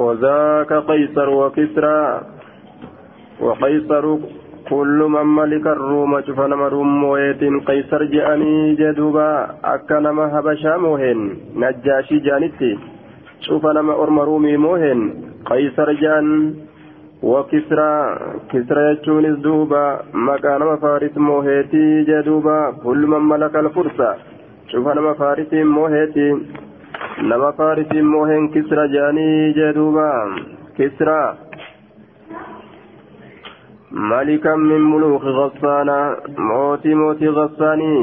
وذاك قيصر وكسرى. وقيصر كل من ملك الروم شفنا روم مويت قيصر جاني جدوبا. أكنما هبشا موهن نجاشي جانتي. شفنا ما أرم رومي موهن قيصر جان وكسرى. كسرى يجونس دوبا مكان فارس موهيتي جدوبا. كل من ملك الفرصة شفنا ما فارس موهيتي. نما فارس موهن كسرى جاني جدوبا كسرى ملكا من ملوك غسانا موتي موتي غساني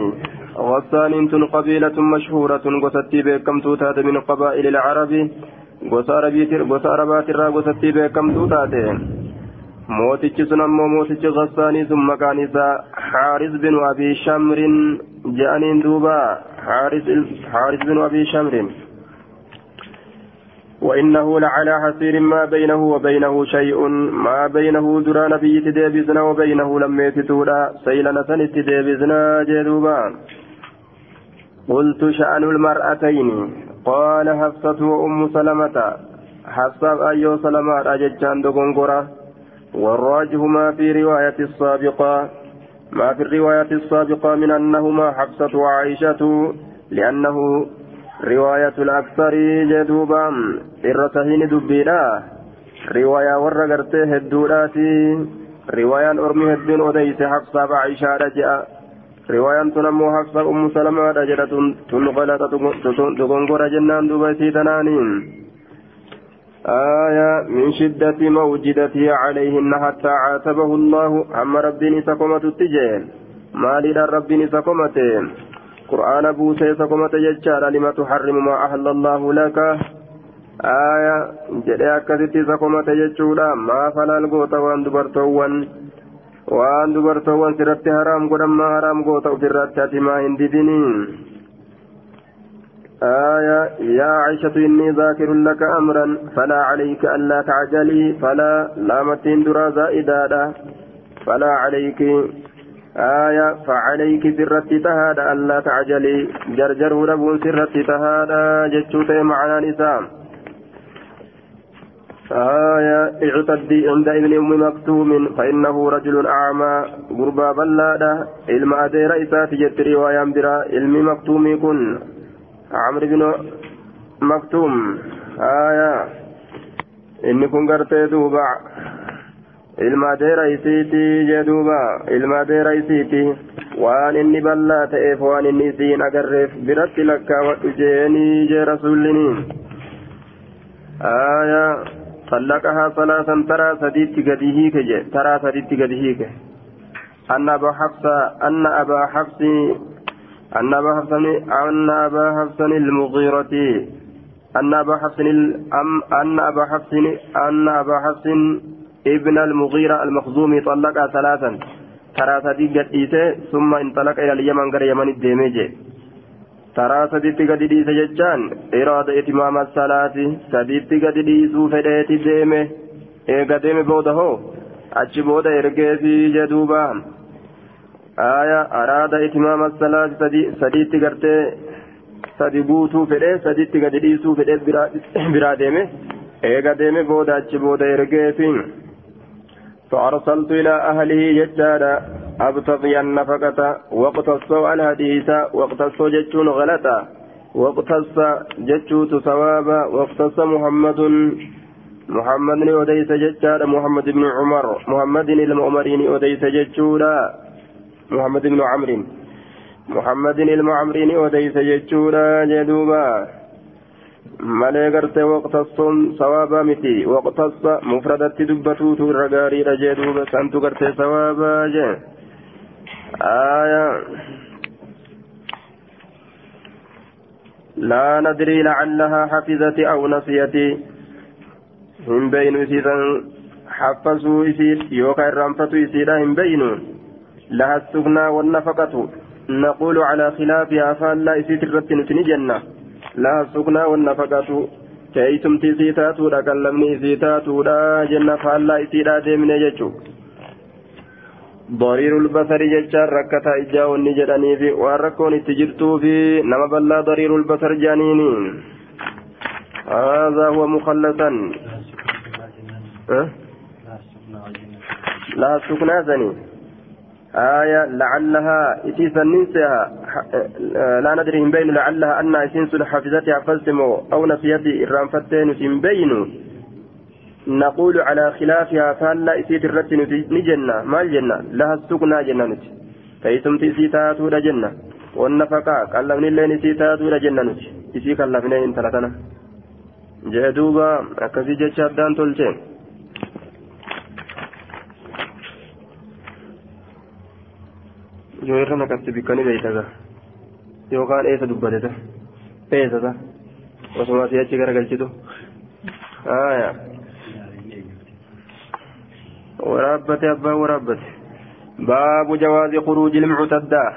غسان تن قبيلة مشهورة قصتي بكم توتات من قبائل العرب gosa arabaatirraa gosatti beekamtuu taate mootichi sun ammoo mootichi gassaanii sun maqaan isaa xaaris binu abii shamrin je'aniin duuba xaaris binu abii وإنه لعلى حسير ما بينه وبينه شيء ما بينه درى نبي تديبزنا وبينه لم يتتولا سيلنا سنت تديبزنا جدوبا. قلت شأن المرأتين. قال حفصة وأم سلمة. حفصة أيو سلمة أججان دغنغرة والراجح ما في رواية السابقة. ما في الرواية السابقة من أنهما حفصة وعائشة لأنه رواية الأكثر جدوبا إرتهين دبيلا رواية ورقرته الدولاتي رواية أرمي الدين وديس حفصة وعائشة رجاء riwaayaan tun ammoo hafsa ummu salamaadha jedha tun qalata dogongora jennaan duuba isii tanaaniin آية من شدة موجدته عليهن حتى عاتبه الله أما ربي سقمت التجين ما لدى ربي سقمت قرآن بوسي سقمت ججال لما تحرم ما أهل الله لك. آية جدي أكدت سقمت ججولا ما فلا القوت وان دبرتوان waan dubartoowwan sirratti haraam godhammaa haraam goota ofirratti ati maa hin didiniin آية يا عائشة إني ذاكر لك أمرا فلا عليك ألا تعجلي فلا لامتين درا زائدة. فلا عليك آية فعليك سرت تهاد ألا تعجلي. جرجر ربون سرت تهاد جتشوت معنا نسام آية اعتدي عند ابن أم مكتوم فإنه رجل أعمى. غربا بلادة. علم أدي رئيسات جت رواية برا علم مكتوم يكون عمرو بن مكتوم. آية. إني كن قرتي دوبا علم أدي رئيسيتي جدوبا أدي رئيسيتي waan inni bal'aa ta'eef waan inni isiin agarreef biratti lakkaawwadhu jeeni jee rasuullini. Aayaa طلقها ثلاثا ترى سديت قديهيك ترى سديت قديهيك أن أبا حفص أن أبا حفص أن أبا حفص أن أبا حفص المغيرة أن أبا حفص أن أبا حفص أن أبا حفص ابن المغيرة المخزومي طلقها ثلاثا ترى سديت قديته ثم انطلق إلى اليمن غير يمن الديميجي taraa saditti gadi dhiise jechaan iraada itimaama salaati saditti gadi dhiisuu fedheeti deeme eega deeme booda hoo achi booda ergeefii jedhuuba aya araada itimaama salaati saditti gartee sadi guutuu fedhe saditti gadi dhiisuu fedhe biraa deeme eega deeme booda achi booda ergeefi فأرسلت إلى أهله ججادا أبتغي النفقة واقتصوا الحديث واقتصوا جتون غلطا. واقتص جتوت ثوابا. واقتص محمد محمد أديس ججادا محمد بن عمر. محمد المؤمرين أديس ججودا محمد بن عمرو. محمد المعمرين أديس ججودا جدوبا. Malee gartee waqtassoon sawaabaa miti waqtassa mufradatti dubbatuutu irra gaariidha jee duuba santu gartee sawaabaa jee aya لا ندري لعلها حفظت أو نسيت هم بين إسيدا حفظوا إسيد يوكا الرنفة إسيدا هم بين لها السكنى والنفقة نقول على خلافها فلا إسيد الرتن جنة لها السكنى والنفقة. كيتم تيسيتاتو دا كلمني سيتاتو دا جنة فالا إسيدا ديمني جيتشو. ضرير البصر جتشار ركتا إجاو نجدني في واركون اتجرتو في نما بلا ضرير البصر جانيني. هذا هو مخلصا. أه؟ لها السكنى سني آية لعلها إتيسا ننسها لا ندري إن بين لعلها أن إسنس حفظتها فلسمو أو نسيتي إرام فتين بين نقول على خلافها فهلا إسيت الرت نجنة؟ ما الجنة؟ لها السكنى جنة كيتم تيسيتاتو جنة. والنفقة قلبني اللين إسيتاتو جنة إسي قلبني إن تلتنا؟ جهدوبا أكسي جتشادان تلتين yoo irra naqatte bikkani beeytaga yookaan eessa dubbateta eessata osuma si achi garagalchitu aya waraabbate abbaan waraabbate baabu jawaazi khuruuji ilmuctaddaa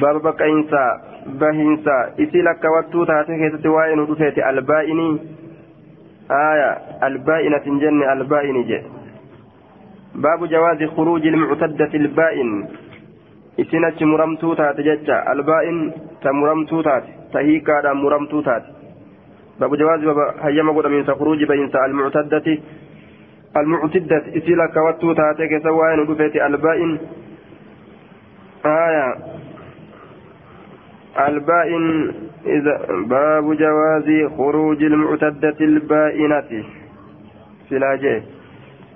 baaba baqqa'insaa bahinsaa isii lakkawattuu taate keessatti waa'ee nu dhufeeti albaa'inii aya albaa'inatin jenne albaa'ini jedhe baabu jawaazi khuruuji ilmuctaddati ilbaa'in isin achi muramtuu taate jecha albaa'in ta muramtuu taate ta hiikaadhaan muramtuu taate babu jawaazi baba hayyama godhamiinsa kuruuji bayinsa almuctaddati almuctiddati isii lakkawattuu taate keessa waa'ee nu dhufeeti albaa'in aya البائن إذا باب جواز خروج المعتدة البائنة سلاجه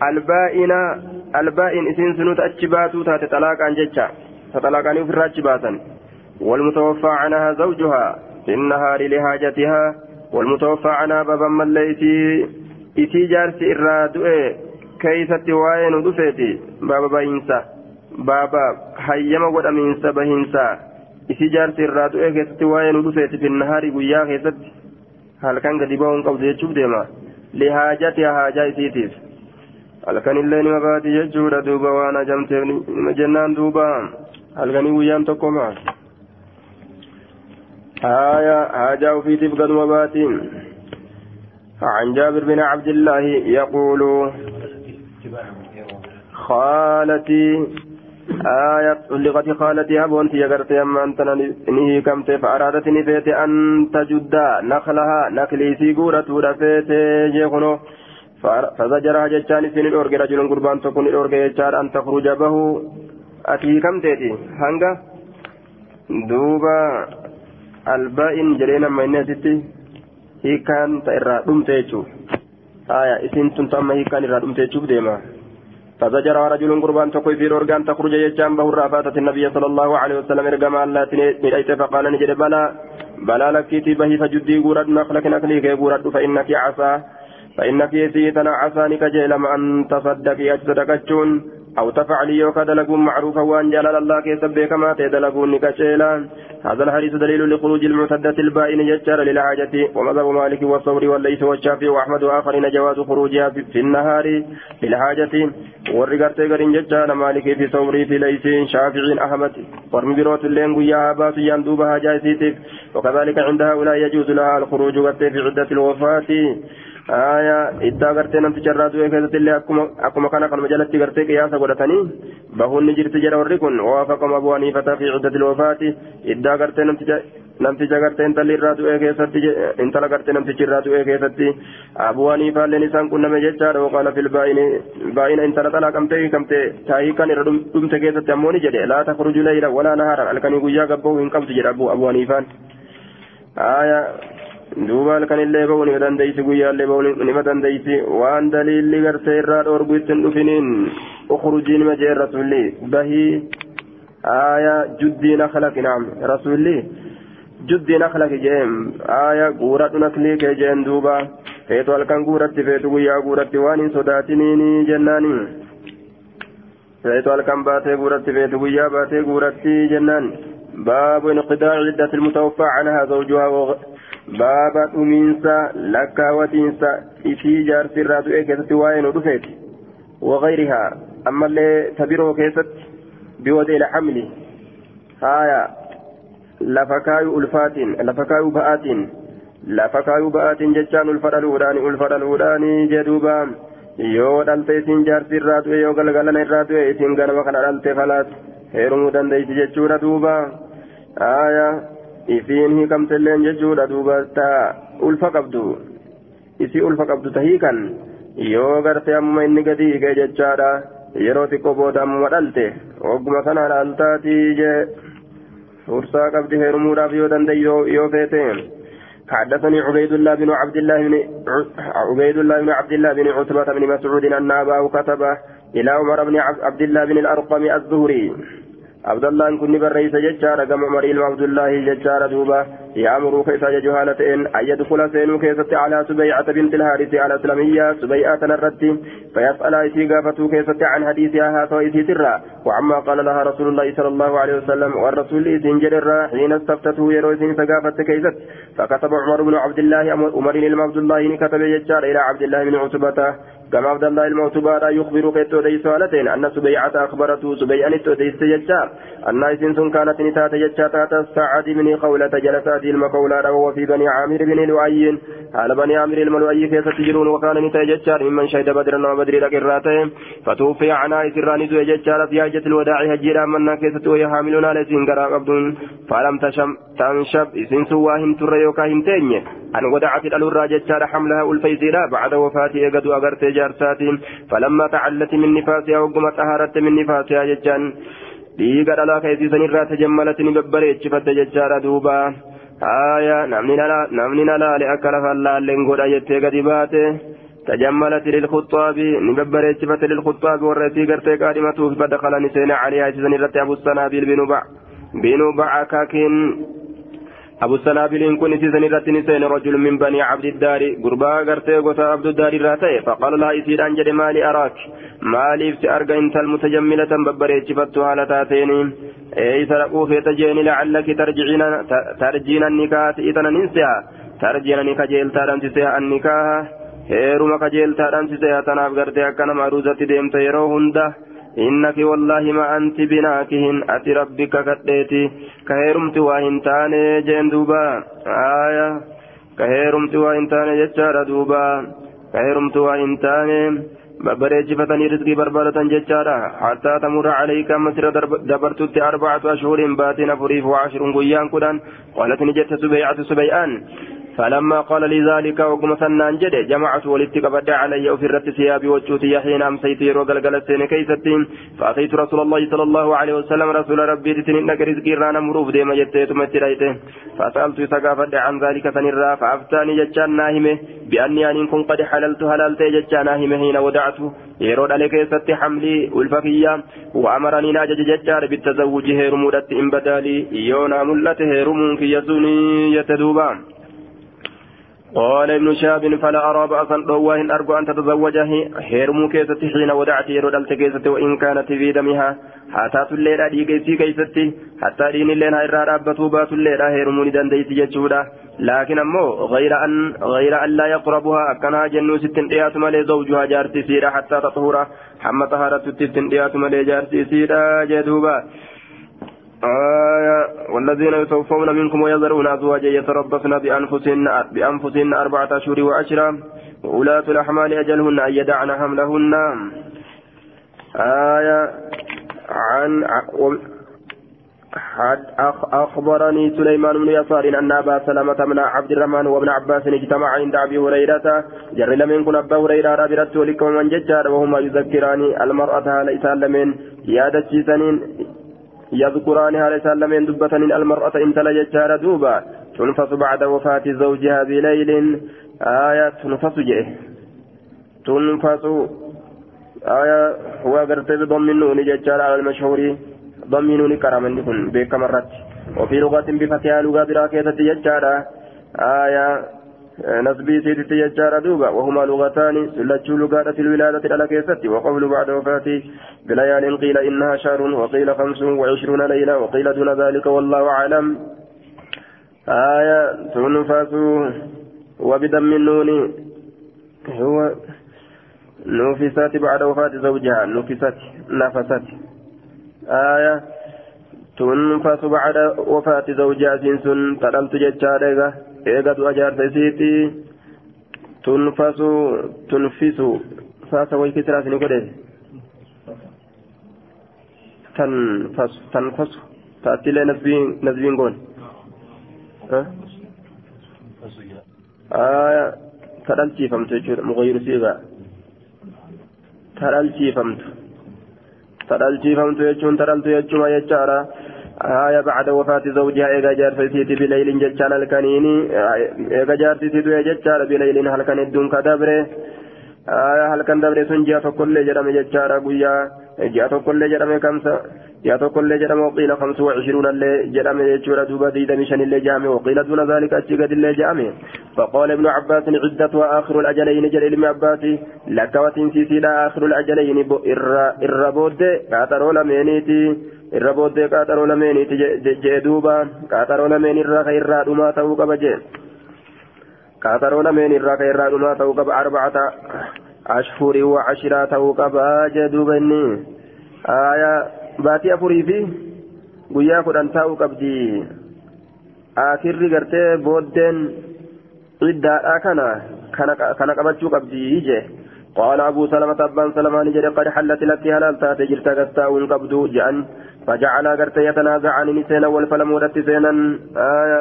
البائنة البائن إسين سنوت أتشباتو تاتي طلاق عن ججة فطلقني في الراج باسا والمتوفى عنها زوجها في النهار لحاجتها والمتوفى عنها بابا مليتي إتي جارسي إرادو كيست وين دفيتي بابا باينسا بابا حيما ودمينسا بهنسا إتي جارسي إرادو كيست وين دفيتي في النهار قيا كيست هل كان قد يبون يجوب ديما لحاجتها حاجة إتيتيف illee nima baati jechuudha duuba waan ajamteef nima jennaan duuba. Halkanii guyyaan tokko maa آية حاجة في تبقى مباتين عن جابر بن عبد الله يقول خالتي آية طلقت خالتي أبونتي يقرت يما أنت نهي كمت فأرادت نفيت أن تجد نخلها نخلي سيقورة رفيت جيخنو فزجرها جتان سن الأورج رجل قربان تكون الأورج جتان أن تخرج به كم تيتي هنگا دوبا البائن جرينا من نسيتي هي كان تيرا دم تيجو آية إسين تنتم هي كان يرا دم تيجو ديما فزجر رجل قربان تكون في أن تخرج جتان به الرافاتة النبي صلى الله عليه وسلم إرقام الله تنيت فقال نجد بلا بلا لكيتي به فجدي قرد نخلك نخلي كي قرد فإنك عصا فإنك يسيتنا عسانك جيلم أن تصدقي أجصدقتشون أو تفعلي يوكا دلقون معروفا وأن جلال الله كيسبه كما تدلقون نكشيلا هذا الحديث دليل لخروج المعتدة البائن يجار للحاجة ومذهب مالك والصبر والليث والشافعي وأحمد وآخرين جواز خروجها في النهار للحاجة. والرقار تيغرين ججال مالك في صبري في ليث شافعي أحمد. ورمي بروت اللين قياها باس يندوبها جايسيتك وكذلك عند هؤلاء يجوز لها الخروج في عدة الوفاة. آية إدى غرتي نمت جراد ويكيزت اللي أكما كان قلم جلت غرتي قياسا قدتني بهون نجرت جرى ورقن ووافقهم أبو حنيفة في عدة الوفاة إدى غرتي نمت نمت جرتي انت اللي راد ويكيزت انت لغرتي نمت جراد ويكيزت أبو حنيفة لنسان كنا مججار وقال في الباين باين انت لطلع كمتي كمتي تاهي كان رمت كيزت أموني جدي لا تخرج ليلا ولا نهارا الكني قيا قبو إن قمت جرى أبو أبو حنيفة آية duuba halkan illee ba'uu nima dandeeysi guyyaallee ba'uu nima dandeeysi waan daliilli gartee irraa dhoorgu ittiin dhufiniin ukhurujii nima jeen rasulli bahii aaya juddii nakhlaqi naam rasulli juddii nakhlaqi jeen aaya guuradhu naklii kee jeen duuba feetu halkan guuratti feetu guyyaa guuratti waan hin sodaatiniini jennaani feetu halkan baatee guuratti feetu guyyaa baatee guuratti jennaan باب انقضاء عدة المتوفى عنها زوجها baaba dhumiinsa lakkaawatiinsa isii jaarsiirraa du'ee keessatti waa'ee nu dhufeeti wagayrihaa ammallee tabiroo keessatti biwadeela xamli haaya lafa kaayuu ulfaatiin lafa kaayuu ba'aatiin lafa kaayuu ba'aatiin jechaan ulfa dhaluudhaani ulfa dhaluudhaani jedhuuba yoo dhalte isiin jaarsiirraa du'e yoo galgalana irraa du'e isiin ganama kana dhalte falaas heerumuu dandeessi jechuudha duuba haaya isiin hiikamtelleen jechuudha duuba ta ulfa qabdu isii ulfa qabdu ta hiikan yoo gartee ammuma inni gadi hiike jechaadha yeroo xiqqoo booda ammuma dhalte wagguma kana dhaaltaatii jee فرصة قبل هرمورا في ودن يوفيتين حدثني عبيد الله بن عبد الله بن عبيد الله بن عبد الله بن عتبة بن مسعود أن أباه كتب إلى عمر بن عبد الله بن الأرقم الزهري عبد الله كن بريس ججارة كما مريل عبد الله ججارة دوبا يأمر كيف جهالة أن يدخل سينو كيست على سبيعة بنت الحارث على سلمية سبيعة نرد فيسأل إيتي قافته كيست عن حديثها هذا إيتي ترى وعما قال لها رسول الله صلى الله عليه وسلم والرسول إذن جرر حين استفتته يروسين سقافت كيست فكتب عمر بن عبد الله أمر المعبد الله كتب ججار إلى عبد الله بن عتبة كما عبد الله الموتوبة يخبر كيتو دي سؤالتين أن سبيعة أخبرته سبيعة نتو دي سججار أن إسنسون كانت نتات ججات سعد بن خولة جلسات المقولة وهو في بني عامر بن لؤي على بني عامر الملؤي كيف تجرون وكان نتا ججار ممن شهد بدرا وبدر لقراتهم فتوفي عن إسران دو ججار في حجة الوداع هجيرا منا كيف توي حاملون على سنقرا قبض فلم تشم تنشب. إسنسوا واهن ترى يوكا هنتين أن ودعت الألورا ججار حملها الفيزيلا بعد وفاته قد أغرت جارسات فلما تعلت من نفاسها وقمت أهارت من نفاسها ججان dhiiga dhalaa keessisan irraa tajammalatti ni babbareechifate jechaadha duuba haaya namni na laale akka lafa laalleen godha jettee gadi baate tajammalatti lilkhuxaabi ni babbareechifate lilkhuxaabi warra isii gartee qaadhimatuuf fadakala ni seene caliyaa isisan irratti abussanaabil binu bacakakin أبو السنابل كن سيزن رتن رجل من بني عبد الدار قربا قرتي قتا عبد الدار راتي فقال لها إسير أنجد مالي أراك مالي في أرقى انت المتجملة ببريت فتها لتاتين أي سرقوا في تجيني لعلك ترجعين ترجين النكاة إذن ننسيها ترجين النكاة جيل تارمسيها النكاة heeruma kajeeltaadhaan sisee tanaaf gartee akkana maruuzatti deemte yeroo hunda إنك والله ما أنت بناكهن أتي ربك كديتي كهيرمت وإن تاني جين دوبا آية كهيرمت وإن تاني جتشار دوبا كهيرمت وإن تاني babbareechifatanii rizqii barbaadatan jechaadha hattaa tamurra calayka masira dabartutti arbacatu ashhurin baatiin afuriif waashirun guyyaan kudhan qaalat ni jette subeycatu subey'aan فلما قال لي ذلك وقم سنان جد جمعت ولدت قبد علي في الرت ثيابي وجوتي حين امسيت يروق السين كيستي. فأتيت رسول الله صلى الله عليه وسلم رسول ربي تتنين رزقي رانا مروف ديما جتيت متريته فسألت سقافد عن ذلك سنرا فأفتاني جتشان ناهمه بأني أن كن قد حللت حللت جتشان ناهمه حين ودعته يرود عليك ست حملي والفقية. وأمرني ناجج ججار بالتزوج هيرمودت إن بدالي. يونا ملت هيرمون في يسوني يتدوبان قال ابن شهاب فلا أرى بأسا. رواه أرجو أن تتزوجه هيرمو كيستي حين ودعت يرود التكيستي وإن كانت في دمها. حتى الليلة دي كيسي كيستي. حتى دين الليلة إرى رابطو بات الليلة هيرمو ندان ديتي جتشودا. لكن أمو غير أن غير أن لا يقربها. أكنها جنو ستن ديات مالي زوجها جارتي سيرا حتى تطهر حمى طهارة ستن ديات مالي جارتي سيرا جدوبا. آية والذين يتوفون منكم ويذرون أزواجا يتربصن بأنفسهن بأنفسهن أربعة أشهر وعشرة وأولاة الأحمال أجلهن أن يدعن حملهن. آية عن أخبرني سليمان بن يسار أن أبا سلمة من عبد الرحمن وابن عباس اجتمعا عند أبي هريرة جر لم يكن أبا هريرة برت لكم من ججار وهما يذكران المرأة ليس لمن يادة سنين يذكران هذا سلمين دبة المرأة إن تلجتها دوبا. تنفس بعد وفاة زوجها بليل آية تنفس جئه. تنفس. آية هو قرت بضم النون ججال على المشهور. ضم نون كرم كن وفي لغة بفتحها لغة براكية ججال آية نسبي سيدتي يجار دوبا وهما لغتان سلتشو لغة الولادة على كيستي وقول بعد وفاته بليال قيل إنها شهر وقيل خمس وعشرون ليلة وقيل دون ذلك والله أعلم. آية تنفس وبدم النون هو نفست بعد وفاة زوجها نفست نفست آية تنفس بعد وفاة زوجها سنسن تدلت جتشاريغا. Eegatu ajaarsa isiiti tunfasu tunfisu saasa way kisraas ni godhe tanfasu tanfasu taattilee nasbiin goon aya kadhalchiifamte jechuudha muqayyiru siigaa ترالشيفمت ترالشيفمت يجون ترالت يجون يجارا آية بعد وفاة زوجها إيجا جارسيتي بليل ججال الكنيني إيجا جارسيتي ججال بليل هل كان الدون كدبره آية هل كان دبره سنجا فكل جرم ججال قويا جاء فكل جرم كمسا يا تقول جرم وقيل خمس وعشرون اللي جرم يجور دوبا ديدا مشان اللي جامع وقيل دون ذلك أشيقد اللي جامع فقال ابن عباس عدة وآخر الأجلين جل ابن عباس لك وتنسيسي لا آخر الأجلين الربود كاترو لمينيتي الربود كاترو لمينيتي جدوبا كاترو لمين الرا خير ما توقع بجي كاترو لمين الرا خير ما توقع أربعة أشهر وعشرة توقع جدوبا آية baatii afurii fi guyyaa kudhan taa'uu qabdi akirri gartee booddeen ciddaadhaa kana kana qabachuu qabdi je قال أبو سلمة أبان سلمان جري قد حلت لك هلال تاتي جرت قستاون جأن. فجعل قرت يتنازعان نسينا والفلم سينا آية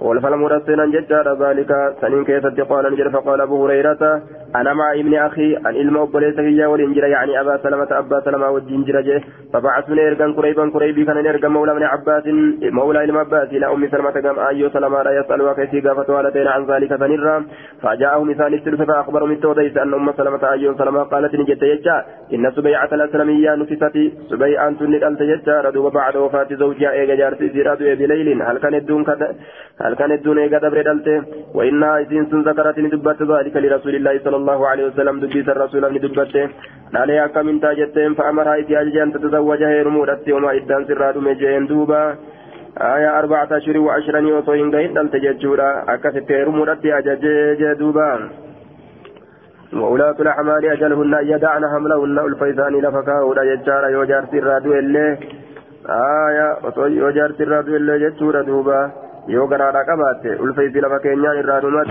والفلم ودت سينا ججار ذلك. سنين كيست قال نجر فقال أبو هريرة أنا مع ابن أخي أن إلما أبوليس هي والإنجر يعني أبا سلمة أبا سلمة والجنجر جه. فبعثني إرقان قريبا قريبي كان إرقان مولى من عباس مولى إلما عباس إلى أم سلمة قام أيو سلمة لا يسأل وكيسي قافت والدين عن ذلك فنرى فجاءه مثال الثلث فأخبر من توديس أن أم سلمة أيو سلمة قالت نجت يجا. إن سبيعة الأسلمية نفست سبيعة تنت يجا. ردوا بعد وفاة زوجها إيجا جارتي زيراد بليل هل كان الدون كذا؟ هل كان الدون إيجا دبر دلته وإنها إذن ذكرت ندبت ذلك لرسول الله صلى الله عليه وسلم دبيت الرسول من دبته عليها كم تاجتين فأمرها إتي أجل أن تتزوج هيرمودت وما إدان سراد مجين دوبا. آية أربعة أشهر وعشرين يوصين قيد أن تججورا أكثت هيرمودت أجج دوبا. وأولاة الأحمال أجلهن أن يدعن حملهن الفيزان لفكاهن يجار يوجار سراد إليه آية يوجار سراد إليه ججورا دوبا. Yoo garaadha qabaatte ulfeessi lafa keenyaan irraa dhumate